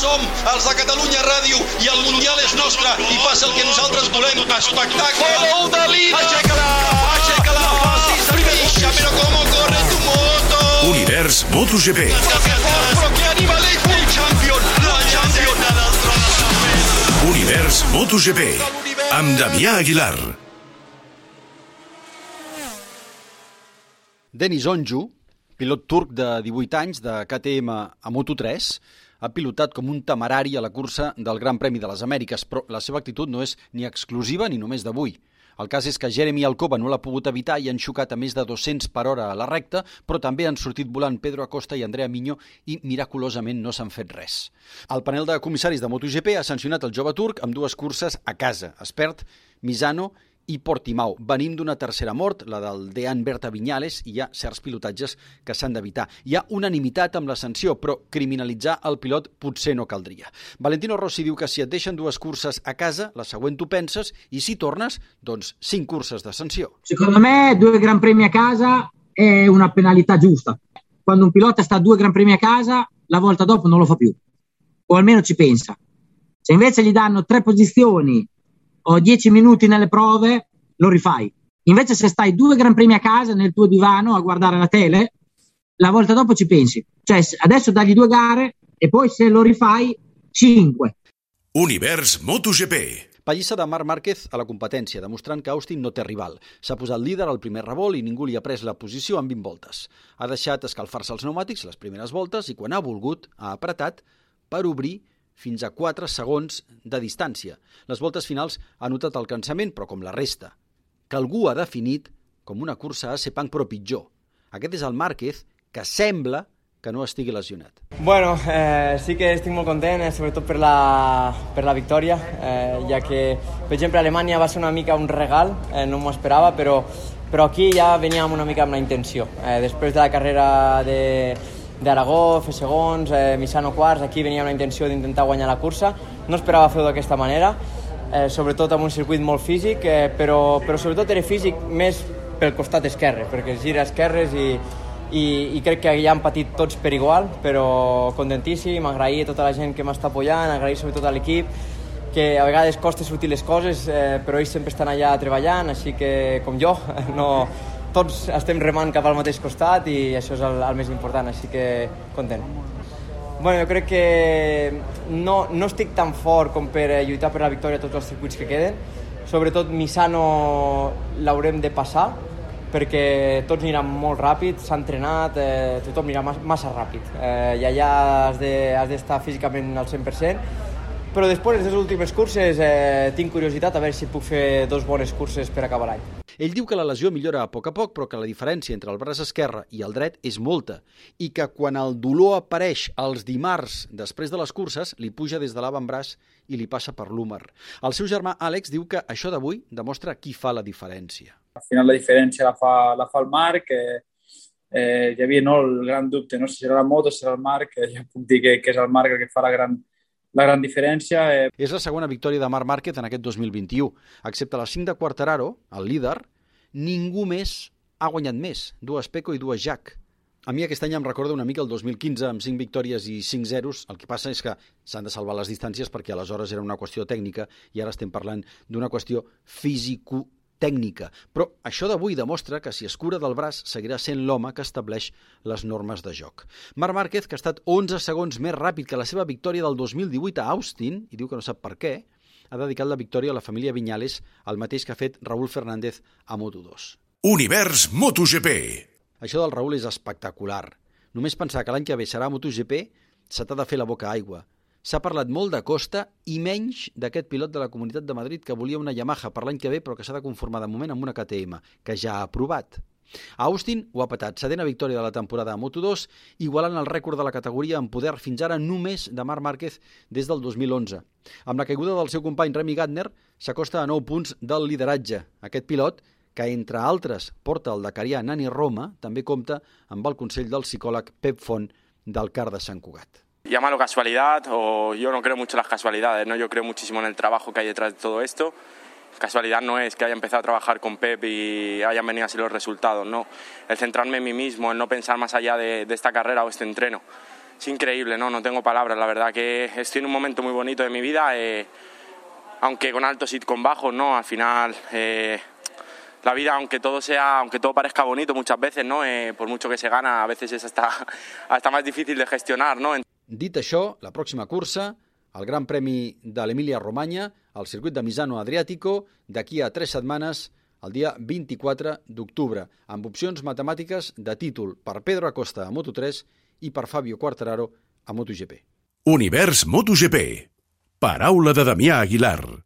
Som els de Catalunya Ràdio i el Mundial és nostre i passa el que nosaltres volem. Espectacle. Gol de líder. Aixeca-la, aixeca-la, facis Freixa, però com corre tu moto. Univers MotoGP. Però que animalet, el champion, la champion. Univers MotoGP. Amb Damià Aguilar. Denis Onju, pilot turc de 18 anys de KTM a Moto3, ha pilotat com un temerari a la cursa del Gran Premi de les Amèriques, però la seva actitud no és ni exclusiva ni només d'avui. El cas és que Jeremy Alcoba no l'ha pogut evitar i han xocat a més de 200 per hora a la recta, però també han sortit volant Pedro Acosta i Andrea Miño i miraculosament no s'han fet res. El panel de comissaris de MotoGP ha sancionat el jove turc amb dues curses a casa, Espert, Misano Portimau. Venim d'una tercera mort, la del Dean Berta Vinyales, i hi ha certs pilotatges que s'han d'evitar. Hi ha unanimitat amb la sanció, però criminalitzar el pilot potser no caldria. Valentino Rossi diu que si et deixen dues curses a casa, la següent tu penses, i si tornes, doncs cinc curses de sanció. Secondo me due Gran Premi a casa è una penalità giusta. Quando un pilota sta due Gran Premi a casa, la volta dopo non lo fa più, o almeno ci pensa. Se invece gli danno tre posizioni o dieci minuti nelle prove, lo rifai. Invece se stai due Gran Premi a casa nel tuo divano a guardare la tele, la volta dopo ci pensi. Cioè adesso dagli due gare e poi se lo rifai, cinque. Univers MotoGP. Pallissa de Marc Márquez a la competència, demostrant que Austin no té rival. S'ha posat líder al primer revolt i ningú li ha pres la posició en 20 voltes. Ha deixat escalfar-se els pneumàtics les primeres voltes i quan ha volgut ha apretat per obrir fins a 4 segons de distància. Les voltes finals ha notat el cansament, però com la resta, que algú ha definit com una cursa a Sepang però pitjor. Aquest és el Márquez que sembla que no estigui lesionat. Bueno, eh, sí que estic molt content, eh, sobretot per la, per la victòria, eh, ja que, per exemple, Alemanya va ser una mica un regal, eh, no m'ho esperava, però, però aquí ja veníem una mica amb la intenció. Eh, després de la carrera de, d'Aragó, fer segons, eh, Misano quarts, aquí venia una intenció d'intentar guanyar la cursa. No esperava fer-ho d'aquesta manera, eh, sobretot amb un circuit molt físic, eh, però, però sobretot era físic més pel costat esquerre, perquè gira esquerres i, i, i crec que ja han patit tots per igual, però contentíssim, agrair a tota la gent que m'està apoyant, agrair sobretot a l'equip, que a vegades costa sortir les coses, eh, però ells sempre estan allà treballant, així que, com jo, no, tots estem remant cap al mateix costat i això és el, el més important, així que content. Bueno, jo crec que no, no estic tan fort com per eh, lluitar per la victòria tots els circuits que queden. Sobretot Misano l'haurem de passar, perquè tots aniran molt ràpid, s'ha entrenat, eh, tothom anirà massa, massa ràpid. Eh, I allà has d'estar de, físicament al 100%, però després de les últimes curses eh, tinc curiositat a veure si puc fer dos bones curses per acabar l'any. Ell diu que la lesió millora a poc a poc, però que la diferència entre el braç esquerre i el dret és molta i que quan el dolor apareix els dimarts després de les curses, li puja des de l'avantbraç i li passa per l'húmer. El seu germà Àlex diu que això d'avui demostra qui fa la diferència. Al final la diferència la fa, la fa el Marc, eh, eh, hi havia no, el gran dubte, no si serà la moto, serà el Marc, eh, ja puc dir que, que és el Marc el que fa la gran, la gran diferència. Eh. És la segona victòria de Marc Márquez en aquest 2021. Excepte la 5 de Quartararo, el líder, ningú més ha guanyat més, dues Peco i dues Jack. A mi aquest any em recorda una mica el 2015 amb 5 victòries i 5 zeros. El que passa és que s'han de salvar les distàncies perquè aleshores era una qüestió tècnica i ara estem parlant d'una qüestió físico tècnica. Però això d'avui demostra que si es cura del braç seguirà sent l'home que estableix les normes de joc. Marc Márquez, que ha estat 11 segons més ràpid que la seva victòria del 2018 a Austin, i diu que no sap per què, ha dedicat la victòria a la família Vinyales, el mateix que ha fet Raúl Fernández a Moto2. Univers MotoGP. Això del Raúl és espectacular. Només pensar que l'any que ve serà MotoGP se t'ha de fer la boca aigua. S'ha parlat molt de Costa i menys d'aquest pilot de la Comunitat de Madrid que volia una Yamaha per l'any que ve però que s'ha de conformar de moment amb una KTM, que ja ha aprovat. Austin ho ha patat, setena victòria de la temporada a Moto2, igualant el rècord de la categoria en poder fins ara només de Marc Márquez des del 2011. Amb la caiguda del seu company Remy Gardner, s'acosta a 9 punts del lideratge. Aquest pilot que, entre altres, porta el Dakarià Nani Roma, també compta amb el consell del psicòleg Pep Font del CAR de Sant Cugat. Llámalo casualidad o yo no creo mucho en las casualidades, ¿no? yo creo muchísimo en el trabajo que hay detrás de todo esto. Casualidad no es que haya empezado a trabajar con Pep y hayan venido así los resultados, no. El centrarme en mí mismo, el no pensar más allá de, de esta carrera o este entreno. es increíble, ¿no? No tengo palabras, la verdad que estoy en un momento muy bonito de mi vida, eh, aunque con altos y con bajos, ¿no? Al final, eh, la vida, aunque todo sea, aunque todo parezca bonito muchas veces, ¿no? Eh, por mucho que se gana, a veces es hasta, hasta más difícil de gestionar, ¿no? Dit això, la pròxima cursa, el Gran Premi de l'Emília-Romanya, al circuit de Misano Adriàtico, d'aquí a tres setmanes, el dia 24 d'octubre, amb opcions matemàtiques de títol per Pedro Acosta a Moto3 i per Fabio Quartararo a MotoGP. Univers MotoGP. Paraula de Damià Aguilar.